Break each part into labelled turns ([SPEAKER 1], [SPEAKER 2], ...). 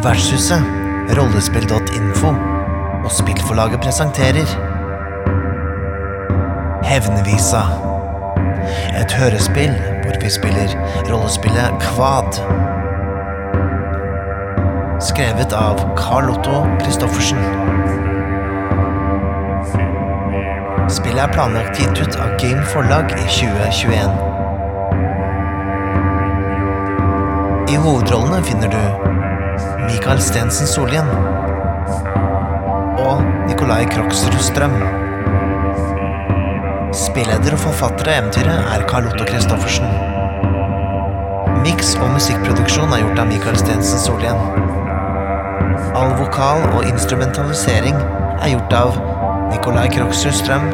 [SPEAKER 1] Vertshuset, rollespill.info og spillforlaget presenterer Hevnvisa. Et hørespill hvor vi spiller rollespillet Kvad. Skrevet av Carl Otto Christoffersen. Spillet er planlagt gitt ut av Game Forlag i 2021. I hovedrollene finner du Mikael Stensen Sollien og Nikolai Kroksrud Strøm. Spilleder og forfatter av eventyret er Carl Otto Christoffersen. Miks og musikkproduksjon er gjort av Mikael Stensen Sollien. All vokal og instrumentalisering er gjort av Nikolai Kroksrud Strøm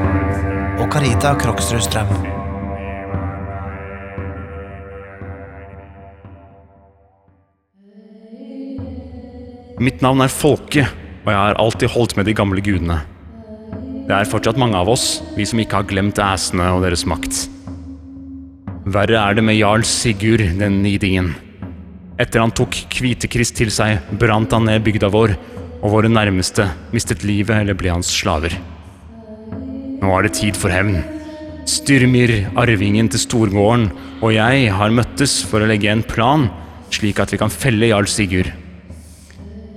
[SPEAKER 1] og Carita Kroksrud Strøm.
[SPEAKER 2] Mitt navn er Folke, og jeg har alltid holdt med de gamle gudene. Det er fortsatt mange av oss, vi som ikke har glemt æsene og deres makt. Verre er det med jarl Sigurd den nidingen. Etter han tok Kvitekrist til seg, brant han ned bygda vår, og våre nærmeste mistet livet eller ble hans slaver. Nå er det tid for hevn. Styrmir, arvingen til storgården, og jeg har møttes for å legge en plan, slik at vi kan felle jarl Sigurd.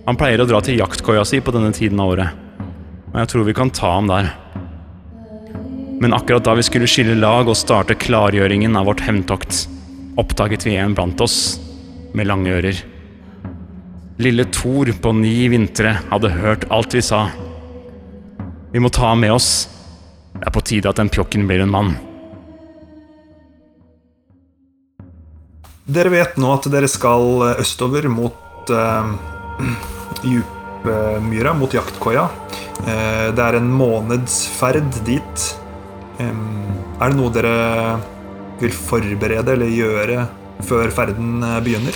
[SPEAKER 2] Han pleier å dra til jaktkoia si på denne tiden av året, og jeg tror vi kan ta ham der. Men akkurat da vi skulle skille lag og starte klargjøringen av vårt hevntokt, oppdaget vi en blant oss med lange ører. Lille Thor på ni vintre hadde hørt alt vi sa. Vi må ta ham med oss. Det er på tide at den pjokken blir en mann.
[SPEAKER 3] Dere vet nå at dere skal østover mot uh, Djupmyra, mot jaktkoia. Uh, det er en måneds ferd dit. Er det noe dere vil forberede eller gjøre før ferden eh, begynner?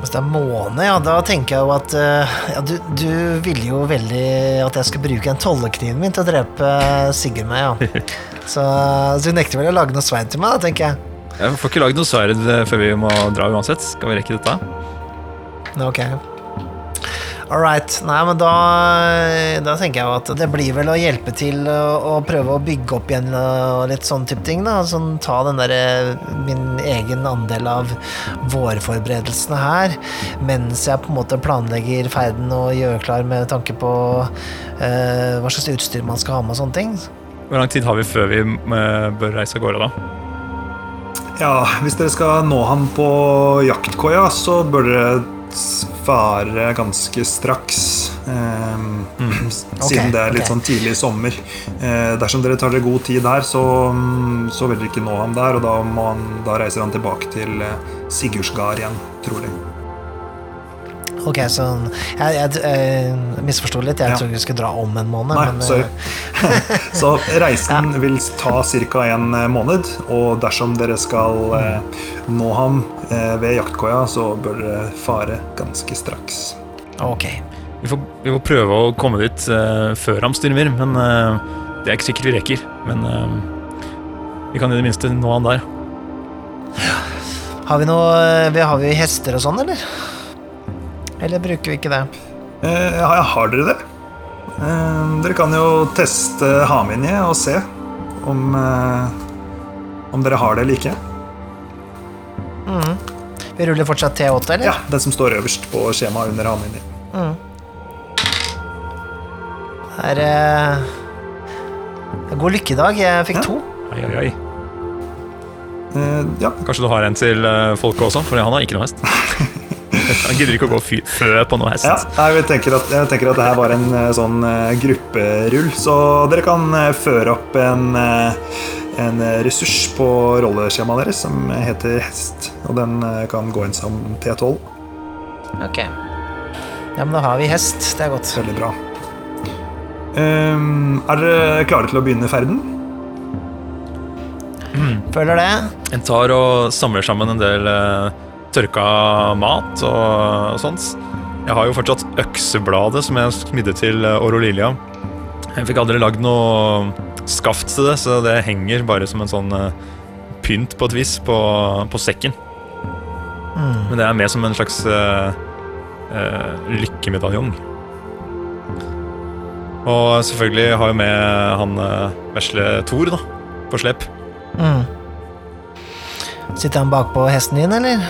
[SPEAKER 1] Hvis det er måne, ja, da tenker jeg jo at eh, ja, du, du ville jo veldig at jeg skulle bruke en tollekniven min til å drepe Sigurd med, ja. Så, så du nekter vel å lage noe sverd til meg, da, tenker jeg.
[SPEAKER 4] Jeg får ikke lagd noe sverd eh, før vi må dra uansett. Skal vi rekke dette?
[SPEAKER 1] Ok. All right. Nei, men da, da tenker jeg jo at det blir vel å hjelpe til å, å prøve å bygge opp igjen og litt sånn type ting, da. Sånn, ta den derre min egen andel av vårforberedelsene her, mens jeg på en måte planlegger ferden og gjør klar med tanke på eh, hva slags utstyr man skal ha med og sånne ting.
[SPEAKER 4] Hvor lang tid har vi før vi eh, bør reise av gårde, da?
[SPEAKER 3] Ja, hvis dere skal nå han på jaktkoia, så bør dere fare ganske straks. Eh, Siden det er litt
[SPEAKER 1] okay.
[SPEAKER 3] sånn tidlig sommer. Eh, dersom dere tar dere god tid der, så, mm, så vil dere ikke nå ham der. Og da, han, da reiser han tilbake til eh, Sigurdsgard igjen, trolig.
[SPEAKER 1] Ok, så jeg, jeg jeg misforsto litt. Jeg
[SPEAKER 3] Ja.
[SPEAKER 1] trodde vi skulle dra om en måned.
[SPEAKER 3] Nei,
[SPEAKER 1] men, eh,
[SPEAKER 3] sorry. så reisen vil ta ca. en eh, måned, og dersom dere skal mm. nå ham eh, ved jaktkoia, så bør dere fare ganske straks.
[SPEAKER 1] Ok.
[SPEAKER 4] Vi får, vi får prøve å komme dit uh, før han styrmer, men uh, det er ikke sikkert vi rekker. Men uh, vi kan i det minste nå han der.
[SPEAKER 1] Har vi noe eh, Har vi hester og sånn, eller? Eller bruker vi ikke det?
[SPEAKER 3] Eh, ja, har dere det? Eh, dere kan jo teste Haminje og se om, eh, om dere har det eller ikke.
[SPEAKER 1] Vi ruller fortsatt T8, eller?
[SPEAKER 3] Ja, den som står øverst på skjemaet under Haminje.
[SPEAKER 1] Er eh, God dag. Jeg fikk
[SPEAKER 3] Ja.
[SPEAKER 1] to.
[SPEAKER 4] Oi, oi, oi.
[SPEAKER 3] Eh, ja,
[SPEAKER 4] Kanskje du har en til uh, folket også, for han har ikke noe hest. Han gidder ikke å gå fø på noe hest.
[SPEAKER 3] ja jeg, tenker at, jeg tenker at det her var en eh, sånn eh, grupperull, så dere kan eh, føre opp en, en ressurs på rolleskjemaet deres som heter hest. Og den kan gå inn som T12.
[SPEAKER 1] Ok. Ja, men da har vi hest. Det er godt.
[SPEAKER 3] Veldig bra. Um, er dere klare til å begynne ferden?
[SPEAKER 1] Føler det.
[SPEAKER 4] En tar og samler sammen en del eh, tørka mat og, og sånt. Jeg har jo fortsatt øksebladet som jeg smidde til uh, Orolilja. Jeg fikk aldri lagd noe skaft til det, så det henger bare som en sånn eh, pynt på et vis på, på sekken. Men det er mer som en slags uh, uh, lykkemedaljong. Og selvfølgelig har jeg med han uh, vesle Thor da, på slep.
[SPEAKER 1] Mm. Sitter han bakpå hesten din, eller?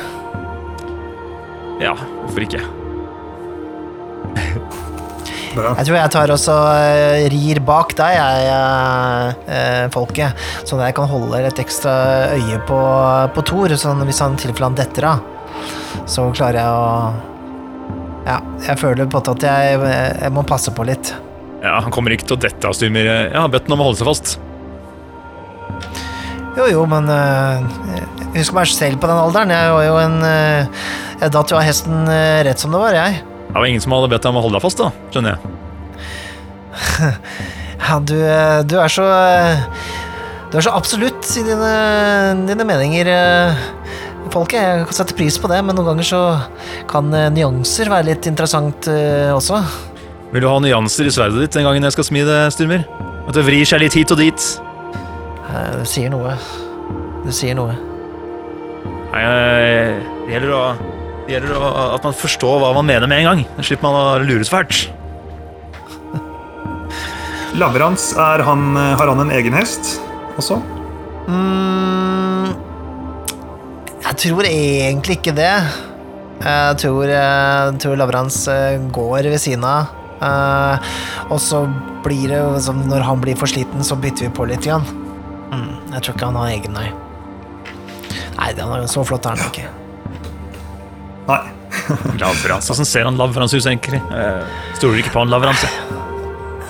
[SPEAKER 4] Ja, hvorfor ikke?
[SPEAKER 3] Bra.
[SPEAKER 1] Jeg tror jeg tar også eh, rir bak deg, jeg, eh, eh, folket. Sånn at jeg kan holde et ekstra øye på, på Thor, sånn hvis han tilfeller tilfelle han detter av. Så klarer jeg å Ja, jeg føler på en måte at jeg, jeg må passe på litt.
[SPEAKER 4] Ja, Han kommer ikke til å dette av Stymir. Jeg har bedt ham om å holde seg fast.
[SPEAKER 1] Jo, jo, men eh, jeg husker meg selv på den alderen. Jeg var jo en eh, Jeg datt jo av hesten eh, rett som det var, jeg.
[SPEAKER 4] Det var ingen som hadde bedt deg om å holde deg fast, da, skjønner jeg.
[SPEAKER 1] Ja, du, du er så Du er så absolutt i dine, dine meninger, folket. Jeg kan sette pris på det, men noen ganger så kan nyanser være litt interessant også.
[SPEAKER 4] Vil du ha nyanser i sverdet ditt den gangen jeg skal smi det, Styrmer? At det vrir seg litt hit og dit?
[SPEAKER 1] Eh, Du sier noe. Det sier noe.
[SPEAKER 4] Nei, eh, det gjelder, å, det gjelder å, at man forstår hva man mener med en gang. Da slipper man å lure så fælt.
[SPEAKER 3] Lavrans, er han, har han en egen hest også?
[SPEAKER 1] Mm, jeg tror egentlig ikke det. Jeg tror, jeg tror Lavrans eh, går ved siden av. Eh, og så blir det når han blir for sliten, så bytter vi på litt. Igjen. Mm, jeg tror ikke han har egen, nei. Nei, han er jo så flott er han ikke.
[SPEAKER 3] Nei.
[SPEAKER 4] Lavrans. Åssen ser han Lavrans ut, egentlig? Stoler du ikke på han Lavrans. jeg.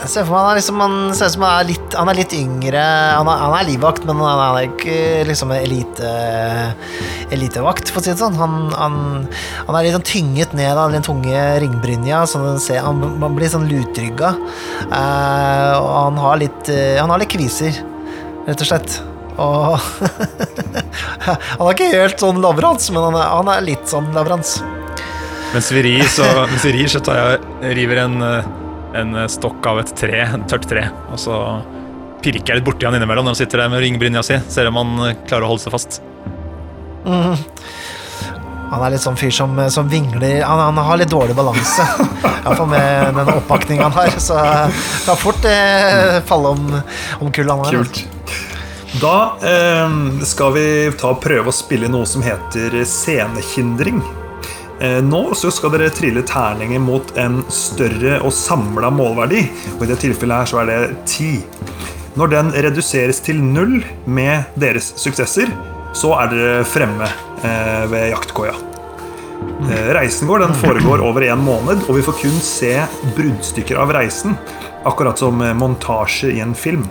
[SPEAKER 1] Ser for meg han er liksom Han ser ut som han er litt, han er litt yngre. Han er, han er livvakt, men han er ikke liksom elite, elitevakt, for å si det sånn. Han, han, han er litt sånn tynget ned av den tunge ringbrynja, så ser, han, man blir sånn lutrygga. Eh, og han har litt eh, Han har litt kviser, rett og slett. Og Han er ikke helt sånn Lavrans, men han er, han er litt sånn Lavrans.
[SPEAKER 4] Mens vi rir, så, mens vi rir, så tar jeg river en, eh, en stokk av et tre, en tørt tre, og så pirker jeg litt borti han innimellom når han sitter der med ringbrynja si. Ser om han eh, klarer å holde seg fast.
[SPEAKER 1] Han er litt sånn fyr som, som vingler han, han har litt dårlig balanse. Iallfall med den oppakninga han har. Så det kan fort eh, falle om, om kull han har.
[SPEAKER 3] Kult. Da eh, skal vi ta og prøve å spille noe som heter scenehindring. Eh, nå så skal dere trille terninger mot en større og samla målverdi. Og I det tilfellet her så er det ti. Når den reduseres til null med deres suksesser, så er dere fremme eh, ved jaktkoia. Eh, Reisen går, den foregår over en måned, og vi får kun se bruddstykker av reisen. Akkurat som montasje i en film.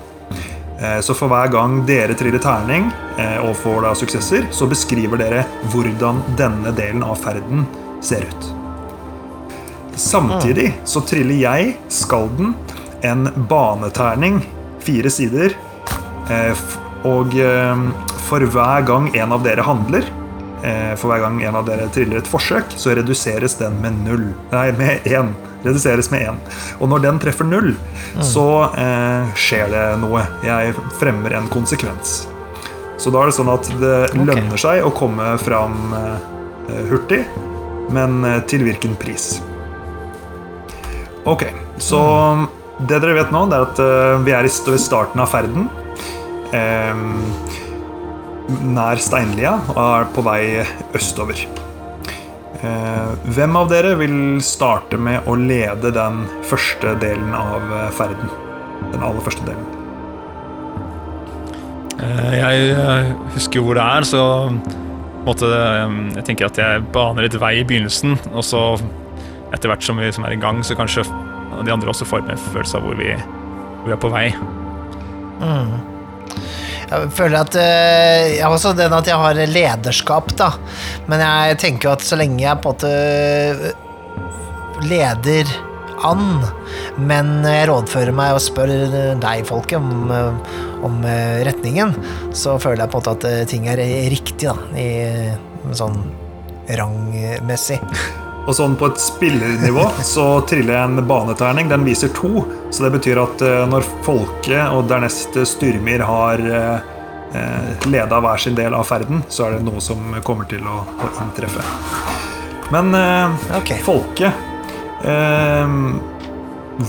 [SPEAKER 3] Eh, Så for hver gang dere triller terning eh, og får da suksesser, så beskriver dere hvordan denne delen av ferden ser ut. Samtidig så triller jeg, skalden, en baneterning, fire sider, eh, og for hver gang en av dere handler, for hver gang en av dere triller et forsøk, så reduseres den med null. Nei, med én. Reduseres med én. Og når den treffer null, så eh, skjer det noe. Jeg fremmer en konsekvens. Så da er det sånn at det lønner seg å komme fram eh, hurtig, men eh, til hvilken pris? Ok, så det dere vet nå, det er at eh, vi er i starten av ferden. Eh, nær Steinlia og er på vei østover. Eh, hvem av dere vil starte med å lede den første delen av eh, ferden? Den aller første delen.
[SPEAKER 4] Eh, Jeg husker jo hvor det er, så måtte, jeg tenker at jeg baner litt vei i begynnelsen, og så etter hvert som vi som er i gang, så kanskje de andre også får med en følelse av hvor vi, hvor vi er på vei.
[SPEAKER 1] Jeg føler at eh, Jeg har også den at jeg har lederskap, da. Men jeg tenker jo at så lenge jeg på en måte leder an, men jeg rådfører meg og spør deg, folket, om, om eh, retningen, så føler jeg på en måte at eh, ting er riktig, da. I sånn rangmessig.
[SPEAKER 3] Og sånn på et spillernivå så triller jeg en baneterning. Den viser to, så det betyr at eh, når folket og dernest Styrmir har eh, leda hver sin del av ferden, så er det noe som kommer til å, å inntreffe. Men eh,
[SPEAKER 1] Ok.
[SPEAKER 3] Folke eh,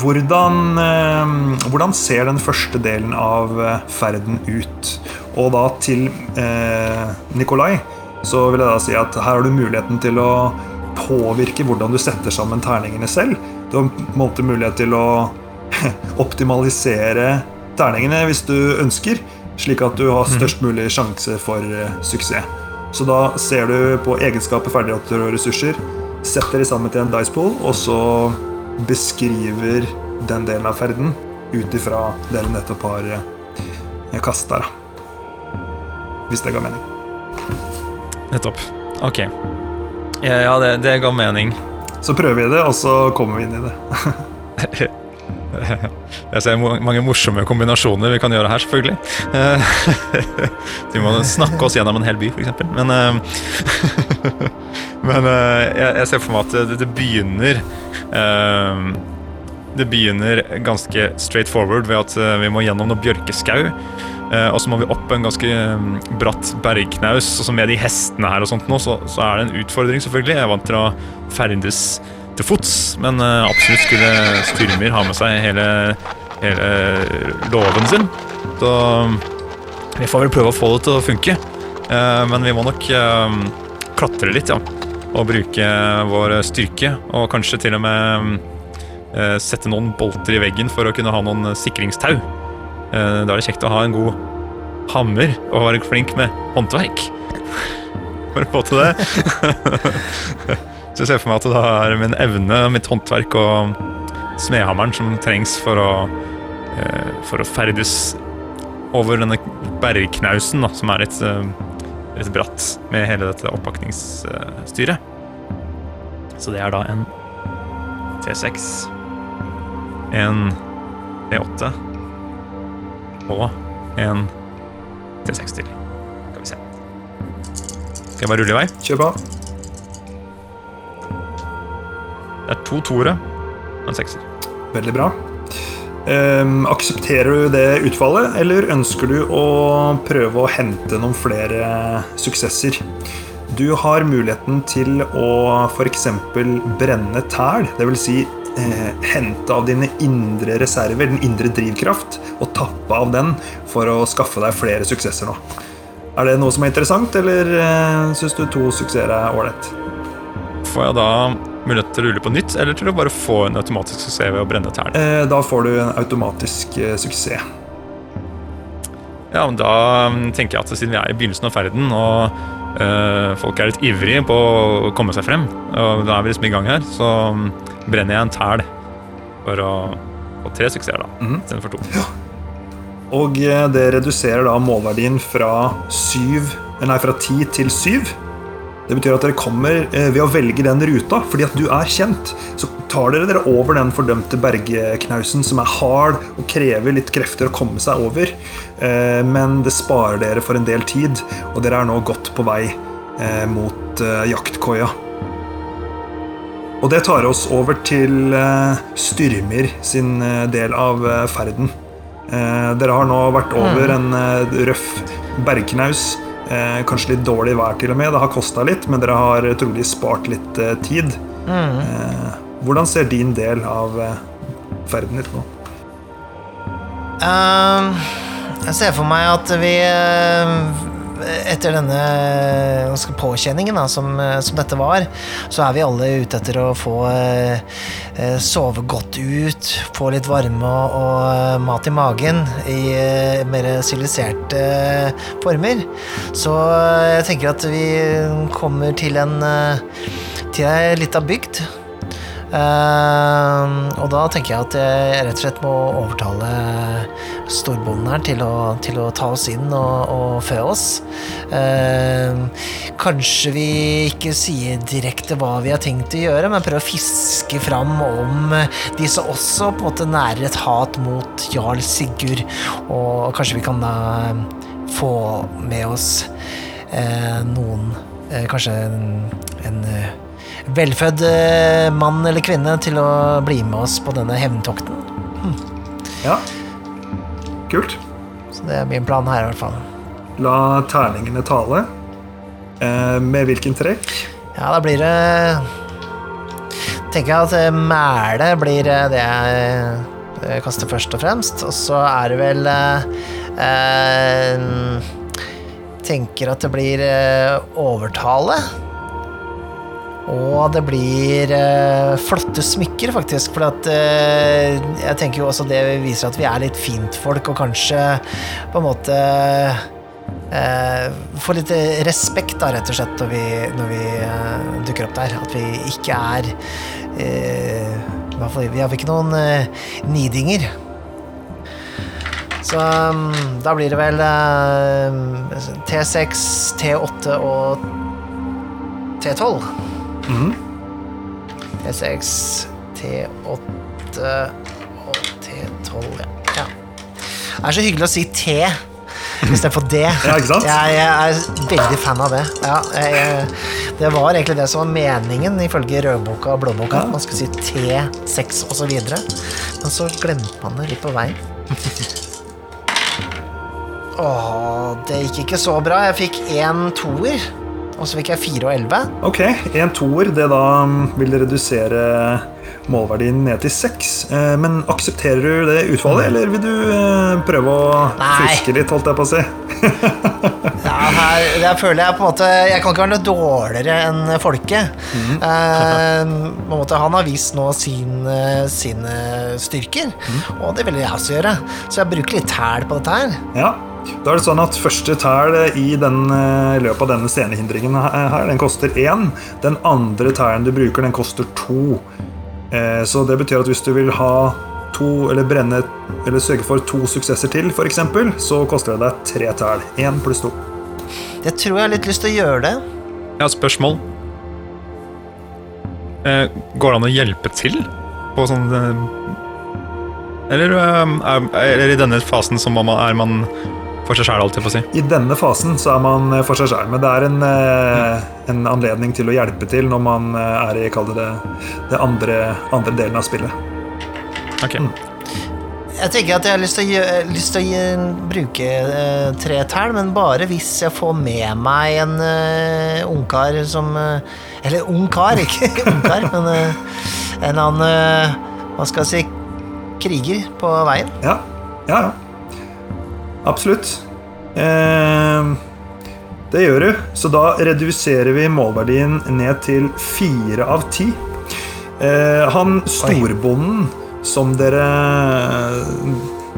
[SPEAKER 3] hvordan, eh, hvordan ser den første delen av eh, ferden ut? Og da til eh, Nikolai så vil jeg da si at her har du muligheten til å påvirke hvordan du setter sammen terningene selv. Du har på en måte mulighet til å optimalisere terningene hvis du ønsker, slik at du har størst mulig sjanse for eh, suksess. Så da ser du på egenskaper, ferdigheter og ressurser, setter de sammen til en dice pool, og så beskriver den delen av ferden ut ifra det du nettopp har eh, kasta. Hvis det ga mening.
[SPEAKER 4] Nettopp. Ok. Ja, ja det, det ga mening.
[SPEAKER 3] Så prøver vi det, og så kommer vi inn i det.
[SPEAKER 4] Jeg ser mange morsomme kombinasjoner vi kan gjøre her, selvfølgelig. Eh, Vi må snakke oss gjennom en hel by, f.eks. Men, eh, men eh, jeg, ser for meg at det, begynner Det begynner ganske straight forward ved at vi må gjennom noe bjørkeskau. Eh, Og så må vi opp en ganske eh, bratt bergknaus. Og så med de hestene her og sånt nå, så, så er det en utfordring, selvfølgelig. Jeg er vant til å ferdes til fots, men eh, absolutt skulle Styrmyr ha med seg hele, hele loven sin. Så vi får vel prøve å få det til å funke. Men vi må nok klatre litt, ja. Og bruke vår styrke, og kanskje til og med sette noen bolter i veggen for å kunne ha noen sikringstau. Eh, da er det kjekt å ha en god hammer og være flink med håndverk. For å få til det. Så jeg ser for meg at det da er min evne, mitt håndverk og smedhammeren som trengs for å, eh, for å ferdes over denne bergknausen, da, som er litt, eh, litt bratt med hele dette oppakningsstyret. Så det er da en T6, en T8 og en T6 til. Skal vi se. Skal jeg bare rulle i vei?
[SPEAKER 3] Kjør på.
[SPEAKER 4] Det er to toere og en sekser.
[SPEAKER 3] Veldig bra. Um, aksepterer du det utfallet, eller ønsker du å prøve å hente noen flere suksesser? Du har muligheten til å f.eks. brenne tæl, dvs. Si, eh, hente av dine indre reserver, den indre drivkraft, og tappe av den for å skaffe deg flere suksesser nå. Er det noe som er interessant, eller eh, syns du to suksesser er ålreit?
[SPEAKER 4] Får jeg da mulighet til å rulle på nytt, eller til å bare få en automatisk suksess ved å brenne tærne?
[SPEAKER 3] Eh, da får du en automatisk eh, suksess.
[SPEAKER 4] Ja, men da mm, tenker jeg at siden vi er i begynnelsen av ferden, og eh, folk er litt ivrige på å komme seg frem, og da er vi liksom i gang her, så mm, brenner jeg en tæl for å få tre suksesser, da,
[SPEAKER 3] Mhm.
[SPEAKER 4] istedenfor to.
[SPEAKER 3] Og eh, det reduserer da målverdien fra syv, nei, fra ti til syv. Det betyr at dere kommer eh, ved å velge den ruta, fordi at du er kjent. Så tar dere dere over den fordømte bergknausen, som er hard og krever litt krefter å komme seg over. Eh, Men det sparer dere for en del tid, og dere er nå godt på vei mot jaktkoia. Og det tar oss over til Styrmer sin del av ferden. Eh, dere har nå vært over en eh, røff bergknaus. Eh, kanskje litt dårlig vær til og med. Det har kosta litt, men dere har trolig spart litt tid. Eh, hvordan ser din del av ferden ut nå?
[SPEAKER 1] Ehm, jeg ser for meg at vi etter denne påkjenningen da, som, eh, som dette var, så er vi alle ute etter å få eh, eh, sove godt ut, få litt varme og, og eh, mat i magen i eh, mer siviliserte eh, former. Så jeg tenker at vi kommer til en til ei lita bygd. Og da tenker jeg at jeg rett og slett må overtale storbonden her til å, til å ta oss inn og, og fø oss. Eh, kanskje vi ikke sier direkte hva vi har tenkt å gjøre, men prøver å fiske fram om de som også på en måte nærer et hat mot jarl Sigurd. Og kanskje vi kan da få med oss eh, noen eh, Kanskje en, en eh, velfødd eh, mann eller kvinne til å bli med oss på denne hevntokten.
[SPEAKER 3] Ja, kult.
[SPEAKER 1] Så det er min plan her, i hvert fall.
[SPEAKER 3] La terningene tale. Eh, med hvilken trekk?
[SPEAKER 1] Ja, da blir det Tenker jeg at eh, mæle blir eh, det jeg eh, kaster først og fremst. Og så er det vel eh, Tenker at det blir overtale. Og det blir eh, flotte smykker, faktisk. For at, eh, jeg tenker jo også det viser at vi er litt fintfolk, og kanskje på en måte eh, får litt respekt, da, rett og slett, når vi, når vi eh, dukker opp der. At vi ikke er eh, i hvert fall, Vi har ikke noen eh, nidinger. Så um, da blir det vel eh, T6, T8 og T12. T6, T8 og T12, ja. ja. Det er så hyggelig å si T istedenfor D.
[SPEAKER 3] Ja, ikke sant?
[SPEAKER 1] Jeg, jeg er veldig fan av det. Ja, jeg, jeg- det var egentlig det som var meningen ifølge rødboka og blåboka.
[SPEAKER 3] Ja.
[SPEAKER 1] Man skulle si T6 osv. Men så glemte man det litt på veien. Åh, det gikk ikke så bra. Jeg fikk én toer, og så fikk jeg fire og elleve.
[SPEAKER 3] Ok, en toer, det da mm, vil redusere målverdien ned til seks. Eh, Men aksepterer du det utfallet, eller vil du eh, prøve å fuske litt, holdt jeg på å si?
[SPEAKER 1] Ja, her, der føler jeg på en måte Jeg kan ikke være noe dårligere enn folket. Eh, på en måte, han har vist nå sin, eh, sine styrker, og det vil jeg også gjøre. Så jeg bruker litt hæl på dette her.
[SPEAKER 3] Ja. Da er det sånn at første tæl i den, eh, i løpet av denne scenehindringen her, den koster én. Den andre tælen du bruker, den koster to. Eh, Så det betyr at hvis du vil ha to, eller brenne, eller sørge for to suksesser til, f.eks., så koster det deg tre tæl. Én pluss to.
[SPEAKER 1] Jeg tror jeg har litt lyst til å gjøre det.
[SPEAKER 4] Jeg har et spørsmål. Eh, går det an å hjelpe til på sånn Eller er, er i denne fasen så må man, er man for seg sjæl, holdt jeg på å si?
[SPEAKER 3] I denne fasen så er man eh, for seg sjæl, men det er en, eh, en anledning til å hjelpe til når man eh, er i kall det, det andre, andre delen av spillet.
[SPEAKER 4] Ok.
[SPEAKER 1] Jeg tenker at jeg har lyst til å, gjøre, lyst til å gi, bruke uh, tre tall, men bare hvis jeg får med meg en uh, ungkar som uh, Eller ungkar, ikke ungkar, men uh, en annen uh, Hva skal jeg si kriger på veien.
[SPEAKER 3] Ja, ja, ja. Absolutt. Eh, det gjør du. Så da reduserer vi målverdien ned til fire av ti. Eh, han storbonden som dere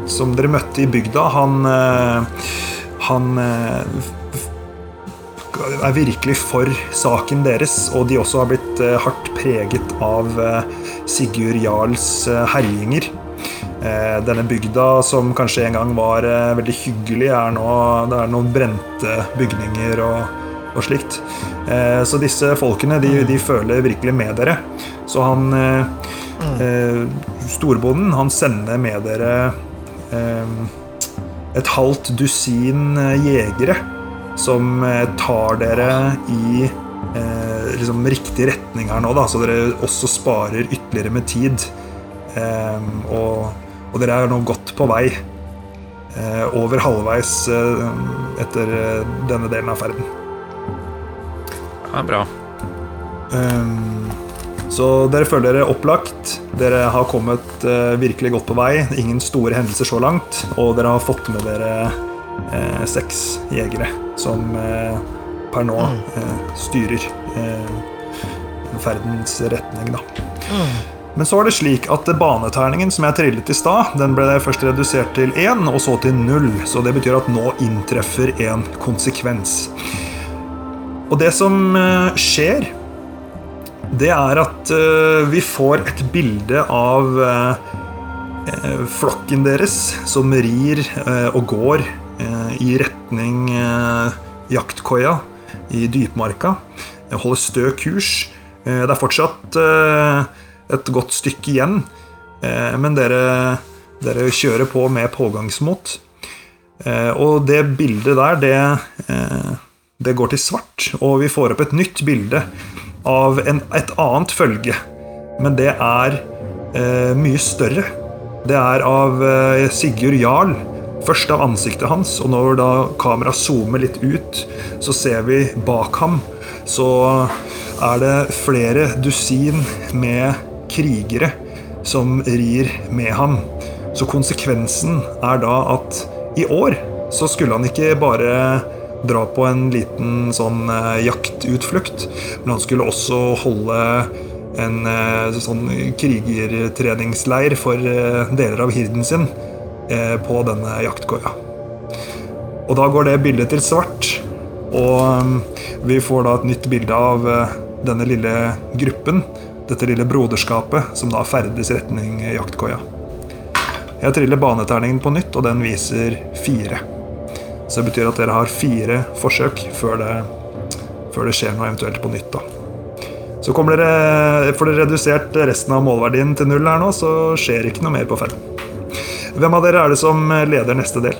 [SPEAKER 3] Som dere møtte i bygda, han eh, Han eh, er virkelig for saken deres, og de også har blitt eh, hardt preget av Sigurd Jarls herjinger. Eh, Denne bygda, som kanskje en gang var eh, veldig hyggelig, er nå det er noen brente bygninger og, og slikt. Eh, Så disse folkene de, de føler virkelig med dere. Så han Storbonden han sender med dere et halvt dusin jegere som tar dere i liksom riktig retning her nå, da, så dere også sparer ytterligere med tid. Og, og dere er nå godt på vei. Eh, over halvveis eh, etter eh, denne delen av ferden.
[SPEAKER 4] Ja, bra.
[SPEAKER 3] Så dere føler dere opplagt. Dere har kommet virkelig godt på vei. Ingen store hendelser så langt. Og dere har fått med dere seks jegere som per nå eh, styrer ferdens retning, da. Men så var det slik at baneterningen som jeg trillet i stad, den ble først redusert til én, og så til null. Så det betyr at nå inntreffer en konsekvens. Og det som eh, skjer, det er at eh, vi får et bilde av eh, flokken deres som rir og går i retning jaktkoia i dypmarka. Holder stø kurs. Det er fortsatt et godt stykke igjen, eh, men dere, dere kjører på med pågangsmot. Eh, og det bildet der, det, eh, det går til svart, og vi får opp et nytt bilde av en, et annet følge. Men det er eh, mye større. Det er av eh, Sigurd Jarl. Først av ansiktet hans, og når da kameraet zoomer litt ut, så ser vi bak ham så er det flere dusin med krigere som rir med ham. Så konsekvensen er da at i år så skulle han ikke bare dra på en liten sånn eh, jaktutflukt, men han skulle også holde en eh, sånn krigertreningsleir for eh, deler av hirden sin på denne jaktgårda. Og da går det bildet til svart, og um, vi får da et nytt bilde av denne lille gruppen, dette lille broderskapet, som da ferdes retning jaktkoia. Jeg triller baneterningen på nytt, og den viser fire. Så det betyr at dere har fire forsøk før det, før det skjer noe eventuelt på nytt. da. Så kommer dere, får dere redusert resten av målverdien til null her nå, så skjer ikke noe mer på ferden. Hvem av dere er det som leder neste del?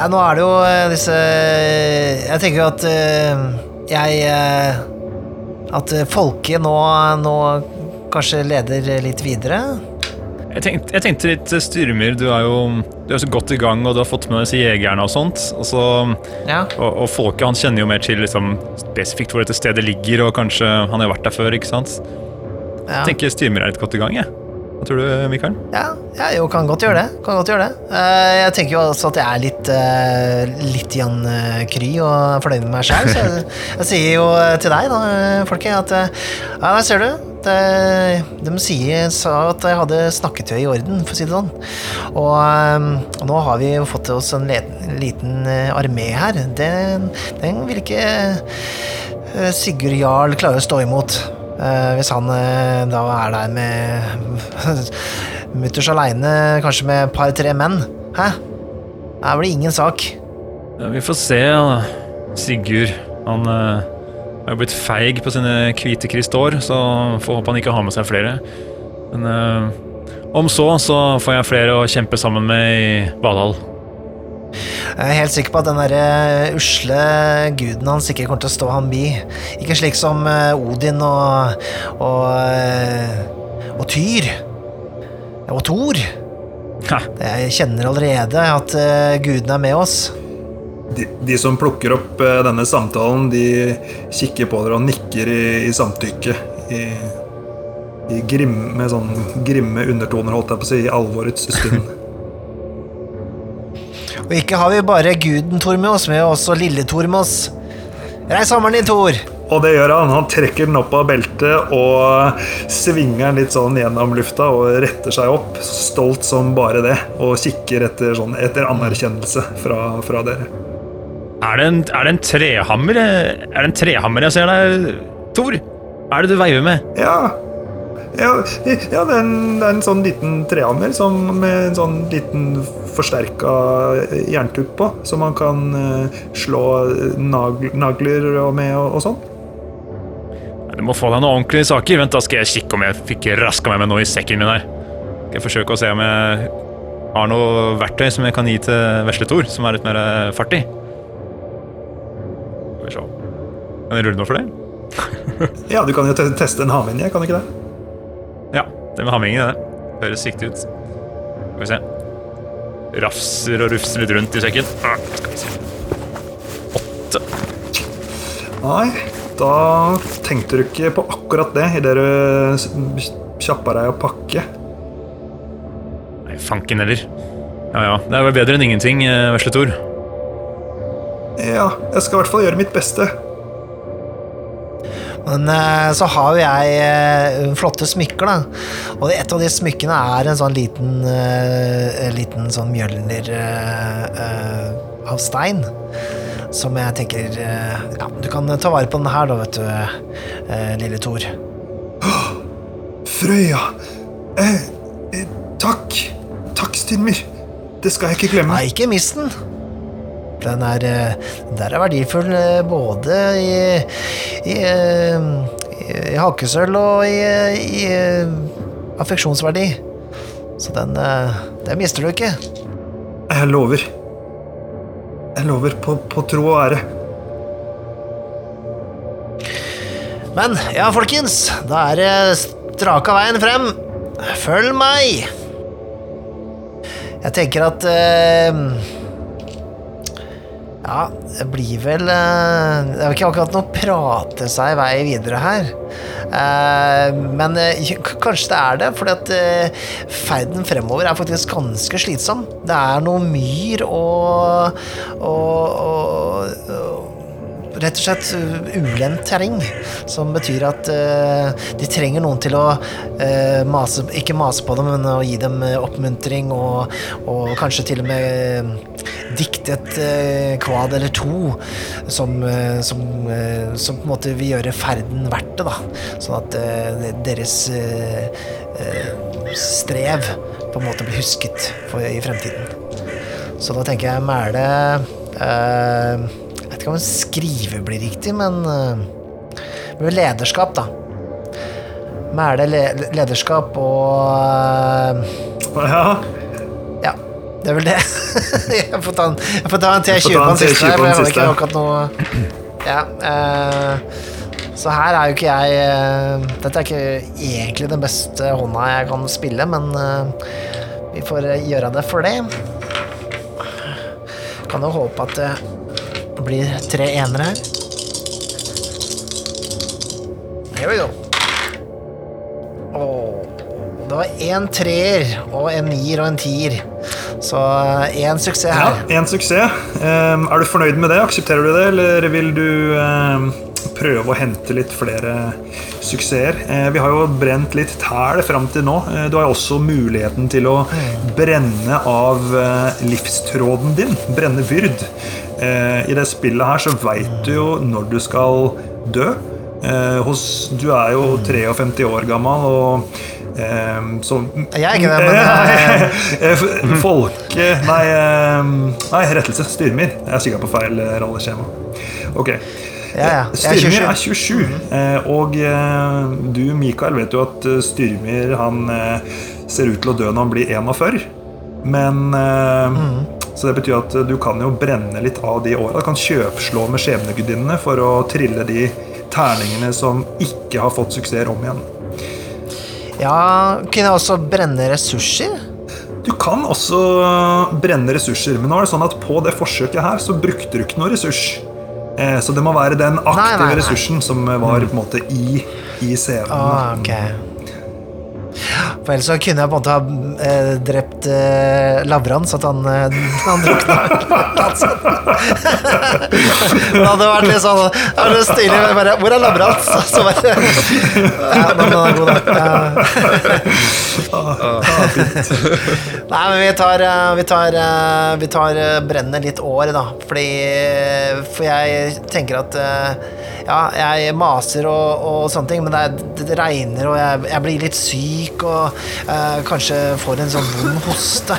[SPEAKER 1] Nei, nå er det jo eh, disse Jeg tenker jo at eh, jeg eh, At folket nå, nå kanskje leder litt videre.
[SPEAKER 4] Jeg tenkte, jeg tenkte litt eh, Styrmyr, du er jo du er så godt i gang, og du har fått med disse jegerne og sånt. Og, så,
[SPEAKER 1] Ja.
[SPEAKER 4] og, og folket han kjenner jo mer til liksom, spesifikt hvor dette stedet ligger, og kanskje han har vært der før, ikke sant?
[SPEAKER 1] ja.
[SPEAKER 4] Jeg tenker Styrmyr er litt godt i gang, jeg. Tror du, Mikael?
[SPEAKER 1] Ja, ja, jo, kan godt gjøre det. Kan godt gjøre det. Eh, jeg tenker jo også at jeg er litt, uh, litt Jan eh, Kry og fornøyd med meg sjøl, så jeg, jeg sier jo til deg, da, eh, folket, at eh, Ja, der ser du. De, de sier, sa at jeg hadde snakketøy i orden, for å si det sånn. Og, eh, og nå har vi jo fått oss en liten, liten eh, armé her. Den, den vil ikke eh, Sigurd Jarl klare å stå imot. Eh, hvis han eh, da er der med mutters aleine, kanskje med et par-tre menn. Hæ? Det blir ingen sak.
[SPEAKER 4] Ja, vi får se. da. Sigurd han eh, er jo blitt feig på sine hvite kristår, så får håpe han ikke har med seg flere. Men eh, om så, så får jeg flere å kjempe sammen med i Valhall.
[SPEAKER 1] Jeg er helt sikker på at den der eh, usle guden hans ikke kommer til å stå ham bi. Ikke slik som eh, Odin og og, eh, og Tyr. Og Thor.
[SPEAKER 4] Ha,
[SPEAKER 1] Jeg kjenner allerede at gudene er med oss.
[SPEAKER 3] De, de som plukker opp denne samtalen, de kikker på dere og nikker i, i samtykke. I, i grimme, sånn grimme undertoner, holdt jeg på å si, i alvorets stund.
[SPEAKER 1] Og ikke har vi bare guden Thor med oss, men også lille-Thor med oss. Reis hammeren din, Thor!
[SPEAKER 3] Og det gjør han. Han trekker den opp av beltet og svinger den litt sånn gjennom lufta og retter seg opp, stolt som bare det, og kikker etter, sånn, etter anerkjennelse fra, fra dere.
[SPEAKER 4] er, det en, er det en trehammer? Er det en trehammer jeg ser der, Tor? Hva er det du veiver med?
[SPEAKER 3] Ja, ja, ja det, er en, det er en sånn liten trehammer som, med en sånn liten forsterka jerntupp på, som man kan eh, slå nagl, nagler med og, og sånn.
[SPEAKER 4] Du må få deg noen ordentlige saker. Vent, da skal jeg kikke om jeg fikk raska med meg noe i sekken min her. Skal jeg forsøke å se om jeg har noe verktøy som jeg kan gi til vesle Thor, som er litt mer fartig. Skal vi se. Kan jeg rulle noe for det?
[SPEAKER 3] Ja, du kan jo teste en havvinje, kan du ikke det?
[SPEAKER 4] Det med hammingen, det. Høres riktig ut. Skal vi se. Rafser og rufser litt rundt i sekken. Ah, Skal vi se. Åtte.
[SPEAKER 3] Nei, da tenkte du ikke på akkurat det idet du kjappa deg å pakke.
[SPEAKER 4] Nei, fanken heller. Ja ja, det er vel bedre enn ingenting, eh, vesle Tor.
[SPEAKER 3] Ja, jeg skal i hvert fall gjøre mitt beste.
[SPEAKER 1] Men eh, så har jo jeg eh, flotte smykker, da. Og et av de smykkene er en sånn liten, eh, liten sånn mjølner av stein. Som jeg tenker Ja, du kan ta vare på den her, da, vet du, eh, lille Thor.
[SPEAKER 3] Frøya. Eh, eh, takk. Takk, Stilmer. Det skal jeg ikke glemme.
[SPEAKER 1] Nei, ikke mist den. Den er, eh, den er verdifull eh, både i, i, i, i hakesølv og i, eh, affeksjonsverdi. Så den, eh, den mister du ikke.
[SPEAKER 3] Jeg lover. Jeg lover på, på tro og ære.
[SPEAKER 1] Men ja, folkens, da er det straka veien frem. Følg meg! Jeg tenker at eh, Ja, det blir vel eh, Det er ikke akkurat noe prate seg i vei videre her. Eh, Men eh, kanskje det er det, eh, ferden fremover er faktisk ganske slitsom. Det er noe myr og, og, og, og rett og slett uh, ulendt terreng, som betyr at uh, de trenger noen til å uh, mase, ikke mase på dem, men å gi dem oppmuntring, og, og kanskje til og med dikte et kvad eller to som, som, som på en måte vil gjøre ferden verdt det, da. Sånn at deres strev på en måte blir husket for, i fremtiden. Så da tenker jeg mæle eh, vet ikke om skrive blir riktig, men eh, men lederskap, da. Mæle le lederskap og eh,
[SPEAKER 3] Ja,
[SPEAKER 1] Ja, det er vel det. jeg får ta en, en T20 på den siste,
[SPEAKER 3] T20
[SPEAKER 1] her,
[SPEAKER 3] på
[SPEAKER 1] for
[SPEAKER 3] den
[SPEAKER 1] jeg har ikke akkurat noe Ja. uh, så her er jo ikke jeg uh, Dette er ikke egentlig den beste hånda jeg kan spille, men uh, vi får gjøre det for det. Kan jo håpe at det blir tre enere her. Here we go. Oh, det var én treer og en nier og en tier. Så én suksess
[SPEAKER 3] ja
[SPEAKER 1] her.
[SPEAKER 3] en suksess. Um, er du fornøyd med det? Aksepterer du det, eller vil du um, prøve å hente litt flere suksesser? Eh, vi har jo brent litt tæl fram til nå. Eh, du har jo også muligheten til å brenne av eh, livstråden din. Brenne vyrd. Eh, I det spillet her så veit du jo når du skal dø. Eh, du er jo 53 år gammel, og eh, så
[SPEAKER 1] Jeg er ikke det, men
[SPEAKER 3] Folke Nei, nei rettelse. Styrmir. Jeg er sikkert på feil rolleskjema. Ok.
[SPEAKER 1] Ja, ja. Jeg er
[SPEAKER 3] Styrmir
[SPEAKER 1] 27.
[SPEAKER 3] er 27. eh, Og du, Mikael, vet jo at Styrmyr han ser ut til å dø når han blir 41. Men eh, Så det betyr at du kan jo brenne litt av de åra. Du kan kjøpslå med skjebnegudinnene for å trille de terningene som ikke har fått suksess om igjen.
[SPEAKER 1] Ja, kunne jeg også brenne ressurser?
[SPEAKER 3] Du kan også brenne ressurser, men nå er det sånn at på det forsøket her så brukte du ikke noe ressurs. Eh, Så det må være den aktive
[SPEAKER 1] Nei, nei, nei.
[SPEAKER 3] ressursen som var på en måte i, i scenen.
[SPEAKER 1] Ah, ok. For ellers så kunne jeg på en måte ha eh, drept eh, Lavran, så at han, eh, han drukna. det hadde vært litt sånn Det hadde vært stilig. men Bare, Hvor er Lavran? Så, så bare Ja, men den er god, da. Ja. Nei, men vi tar, eh, vi tar, eh, vi tar eh, brenner litt år, da. Fordi For jeg tenker at Ja, jeg maser og, og sånne ting, men det, er, det regner, og jeg, jeg blir litt syk, og eh, kanskje får en sånn vond hoste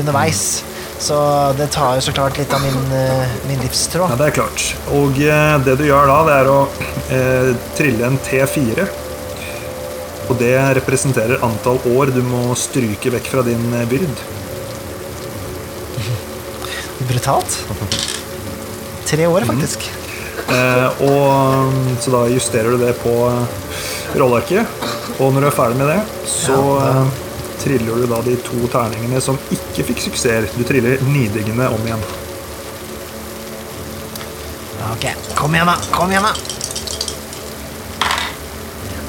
[SPEAKER 1] underveis. Så det tar jo så klart litt av min, eh, min
[SPEAKER 3] Ja, det er klart. Og eh, det du gjør da, det er å eh, trille en T4. Og det representerer antall år du må stryke vekk fra din eh, byrd.
[SPEAKER 1] Brutalt. Tre år, faktisk.
[SPEAKER 3] Eh, og Så da justerer du det på eh, rollearket. Og når du er ferdig med det, så
[SPEAKER 1] Ja, da-
[SPEAKER 3] eh, triller du da de to terningene som ikke fikk suksess. Du triller nidiggende om igjen.
[SPEAKER 1] Ok, kom igjen da, kom igjen da.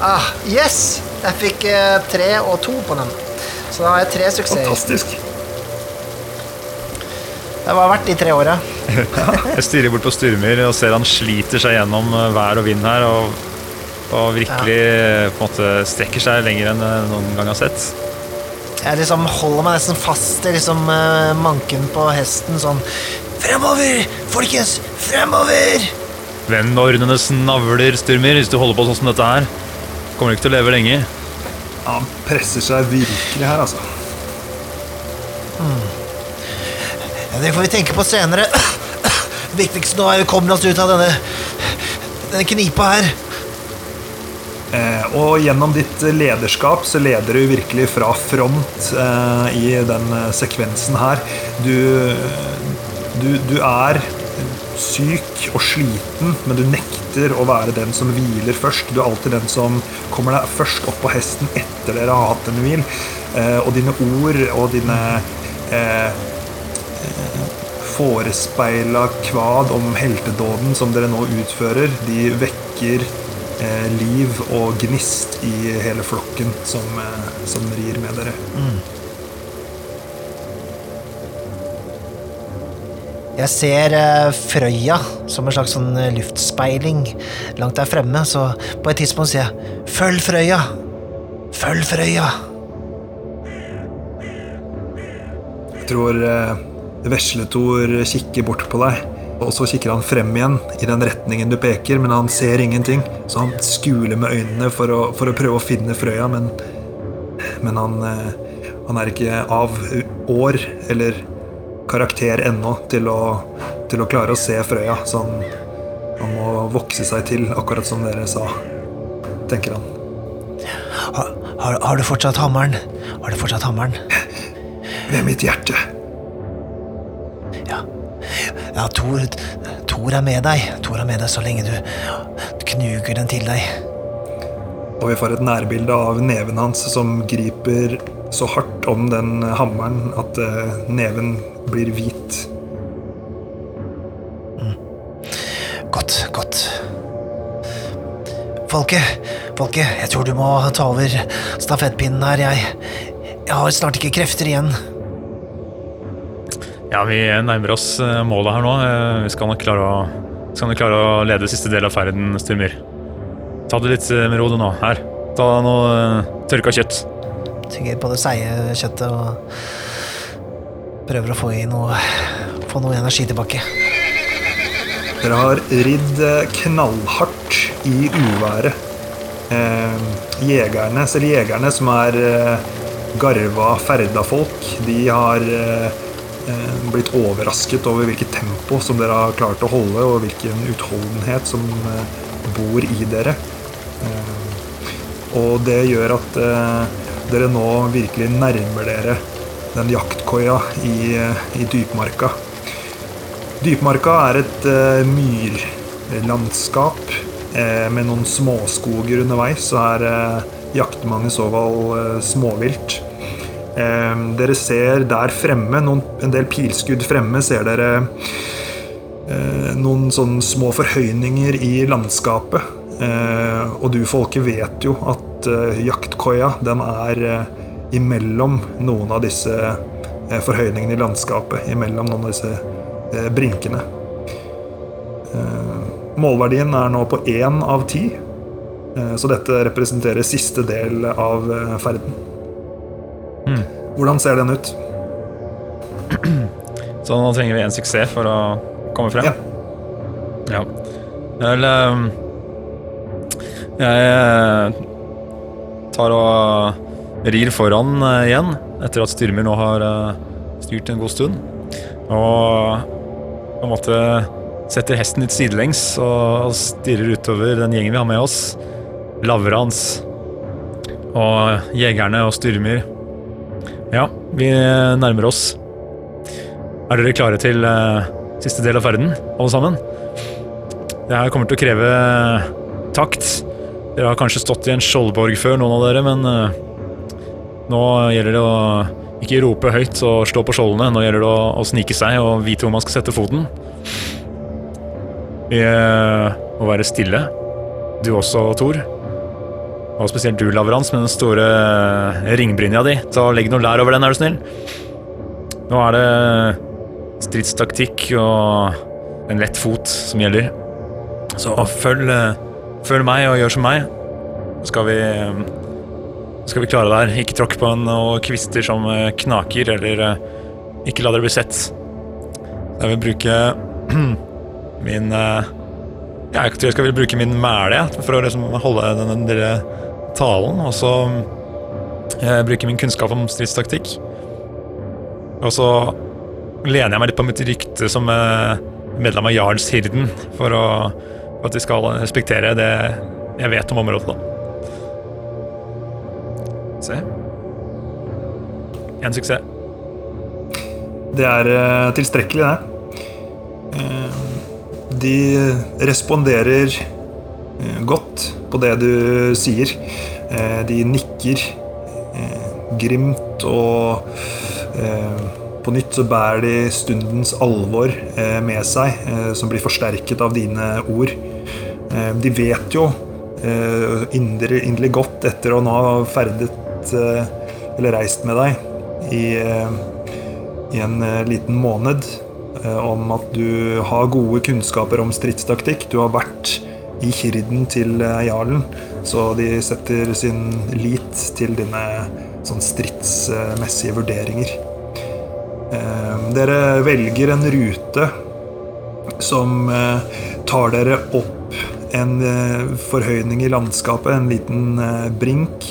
[SPEAKER 1] Ah, yes! Jeg fikk eh, tre og to på den. Så da har jeg tre suksesser.
[SPEAKER 3] Fantastisk.
[SPEAKER 1] Det var verdt de tre åra.
[SPEAKER 4] Jeg stirrer bort på Styrmyr og ser han sliter seg gjennom eh, vær og vind her. Og, og virkelig ja. på en måte strekker seg lenger enn jeg noen gang har sett.
[SPEAKER 1] Jeg liksom holder meg nesten fast i liksom eh, manken på hesten sånn Fremover, folkens! Fremover!
[SPEAKER 4] Vend ordenes navler, Styrmer, hvis du holder på sånn som dette her. Kommer du ikke til å leve lenge.
[SPEAKER 3] Han presser seg virkelig her, altså.
[SPEAKER 1] Ja, det får vi tenke på senere. Det viktigste nå er å komme oss ut av denne Denne knipa her.
[SPEAKER 3] Eh, og gjennom ditt lederskap så leder du virkelig fra front eh, i den eh, sekvensen her. Du, du, du er syk og sliten, men du nekter å være den som hviler først. Du er alltid den som kommer deg først opp på hesten etter dere har hatt en hvil. Og dine ord og dine eh, forespeila kvad om heltedåden som dere nå utfører, de vekker eh, liv og gnist i hele flokken som, eh, som rir med dere.
[SPEAKER 1] Jeg ser eh, Frøya som en slags sånn eh, luftspeiling langt der fremme, så på et tidspunkt sier jeg 'Følg Frøya! Følg Frøya!'
[SPEAKER 3] Jeg tror eh, Vesletor kikker bort på deg, og så kikker han frem igjen i den retningen du peker, men han ser ingenting, så han skuler med øynene for å, for å prøve å finne Frøya, men, men han, eh, han er ikke av år eller karakter ennå til å, til å klare å se Frøya, så han, han må vokse seg til, akkurat som dere sa, tenker han.
[SPEAKER 1] Har, har, har du fortsatt hammeren? Har du fortsatt hammeren?
[SPEAKER 3] Ved mitt hjerte.
[SPEAKER 1] Ja, Tor, Tor er med deg. Tor er med deg så lenge du knuger den til deg.
[SPEAKER 3] Og vi får et nærbilde av neven hans som griper så hardt om den hammeren at eh, neven blir hvit.
[SPEAKER 1] Godt, godt. Folke, Folke, jeg tror du må ta over stafettpinnen her, jeg. Jeg har snart ikke krefter igjen.
[SPEAKER 4] Ja, vi nærmer oss eh, målet her nå. Eh, Vi skal nok klare å, skal nok klare å lede siste del av ferden, Styrmyr. Ta det litt eh, med ro nå. Her. Ta noe tørka kjøtt.
[SPEAKER 1] Tygger på det seige kjøttet og prøver å få i noe Få noe energi tilbake.
[SPEAKER 3] Dere har ridd knallhardt i uværet. Eh, jegerne, selv jegerne som er eh, garva Ferda-folk, de har eh, blitt overrasket over hvilket tempo som dere har klart å holde, og hvilken utholdenhet som eh, bor i dere. Eh, og det gjør at eh, dere nå virkelig nærmer dere den jaktkoia i, eh, i dypmarka. Dypmarka er et myrlandskap eh, med noen småskoger underveis, så her eh, jakter man i så fall eh, småvilt. Eh, dere ser der fremme, noen, en del pilskudd fremme, ser dere eh, noen sånne små forhøyninger i landskapet. Eh, og du, folket, vet jo at eh, jaktkoia den er imellom noen av disse forhøyningene i landskapet. Imellom noen av disse brinkene. Målverdien er nå på én av ti, så dette representerer siste del av eh, ferden. Hvordan ser den ut?
[SPEAKER 4] Så nå trenger vi en suksess for å komme frem.
[SPEAKER 3] Ja.
[SPEAKER 4] Ja. Vel ehm, Jeg eh, tar og rir foran eh, igjen, etter at Styrmyr nå har eh, styrt en god stund. Og på en måte setter hesten litt sidelengs og stirrer utover den gjengen vi har med oss. Lavrans og jegerne og Styrmyr. Ja, vi nærmer oss. Er dere klare til uh, siste del av ferden, alle sammen? Det her kommer til å kreve takt. Dere har kanskje stått i en skjoldborg før, noen av dere, men uh, nå gjelder det å ikke rope høyt og slå på skjoldene. Nå gjelder det å, å snike seg og vite hvor man skal sette foten. Vi uh, må være stille. Du også, Thor. Og spesielt du, Lavrans, med den store eh, ringbrynja di. Så Legg noe lær over den, er du snill. Nå er det stridstaktikk og en lett fot som gjelder. Så følg, eh, følg meg og gjør som meg. Så skal vi, eh, skal vi klare det her. Ikke tråkk på noen kvister som knaker, eller ikke la dere bli sett. Jeg vil bruke min ja, Jeg tror jeg skal bruke min mæle for å liksom holde den, den talen. Og så jeg bruke min kunnskap om stridstaktikk. Og så lener jeg meg litt på mitt rykte som eh, medlem av Jarlshirden, for, å, for at de skal respektere det jeg vet om området, da. Se. En suksess.
[SPEAKER 3] Det er eh, tilstrekkelig, det. Eh, de responderer eh, godt på det du sier. Eh, de nikker eh, grimt og eh, på nytt så bærer de stundens alvor eh, med seg, eh, som blir forsterket av dine ord. Eh, de vet jo eh, inderlig, godt, etter å nå ha ferdet eh, eller reist med deg i, eh, i en eh, liten måned, eh, om at du har gode kunnskaper om stridstaktikk. Du har vært i hirden til eh, jarlen, så de setter sin lit til dine sånn stridsmessige vurderinger. Eh, Dere velger en rute som eh, tar dere opp en forhøyning i landskapet, en liten brink.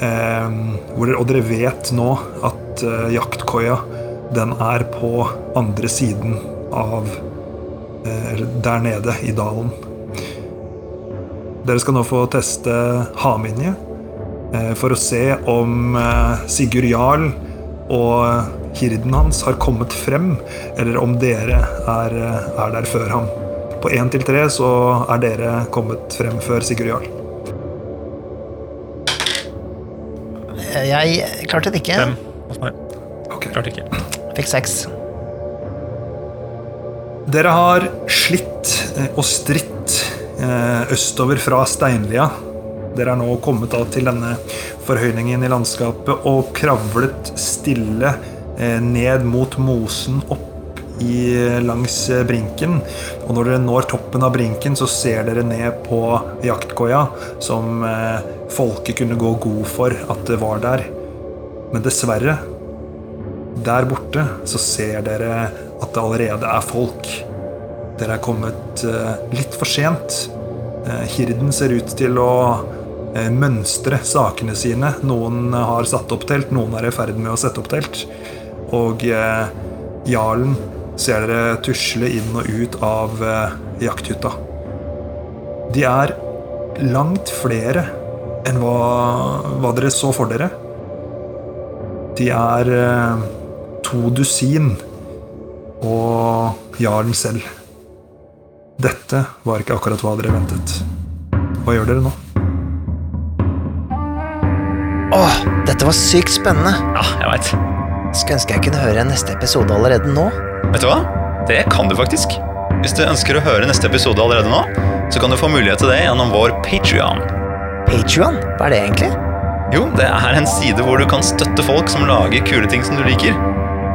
[SPEAKER 3] og dere vet nå at jaktkoia den er på andre siden av Der nede i dalen. Dere skal nå få teste Haminje eh, for å se om eh, Sigurd Jarl og hirden hans har kommet frem, eller om dere er, eh, er der før ham. På én til tre så er dere kommet frem før Sigurd Jarl.
[SPEAKER 1] Jeg klarte det ikke.
[SPEAKER 4] Fem hos meg.
[SPEAKER 3] Ok.
[SPEAKER 4] Klarte ikke.
[SPEAKER 1] Fikk seks.
[SPEAKER 3] Dere har slitt og stritt østover fra Steinlia. Dere er nå kommet til denne forhøyningen i landskapet og kravlet stille eh, ned mot mosen opp i, langs eh, brinken. Og når dere når toppen av brinken, så ser dere ned på jaktkoia, som eh, folket kunne gå god for at det var der. Men dessverre, der borte så ser dere at det allerede er folk. Dere er kommet eh, litt for sent. Eh, hirden ser ut til å eh, mønstre sakene sine. Noen har satt opp telt, noen er i ferd med å sette opp telt. Og jarlen ser dere tusle inn og ut av jakthytta. De er langt flere enn hva, hva dere så for dere. De er to dusin og jarlen selv. Dette var ikke akkurat hva dere ventet. Hva gjør dere nå?
[SPEAKER 1] Åh, dette var sykt spennende.
[SPEAKER 4] Ja, jeg vet.
[SPEAKER 1] Skulle ønske jeg kunne høre neste episode allerede nå.
[SPEAKER 4] Vet du hva? Det kan du faktisk. Hvis du ønsker å høre neste episode allerede nå, så kan du få mulighet til det gjennom vår Patrion.
[SPEAKER 1] Patrion? Hva er det egentlig?
[SPEAKER 4] Jo, det er en side hvor du kan støtte folk som lager kule ting som du liker.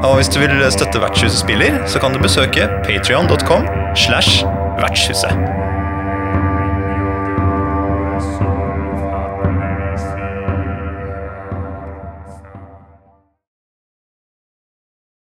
[SPEAKER 4] Og hvis du vil støtte Vertshuset spiller, så kan du besøke patrion.com slash vertshuset.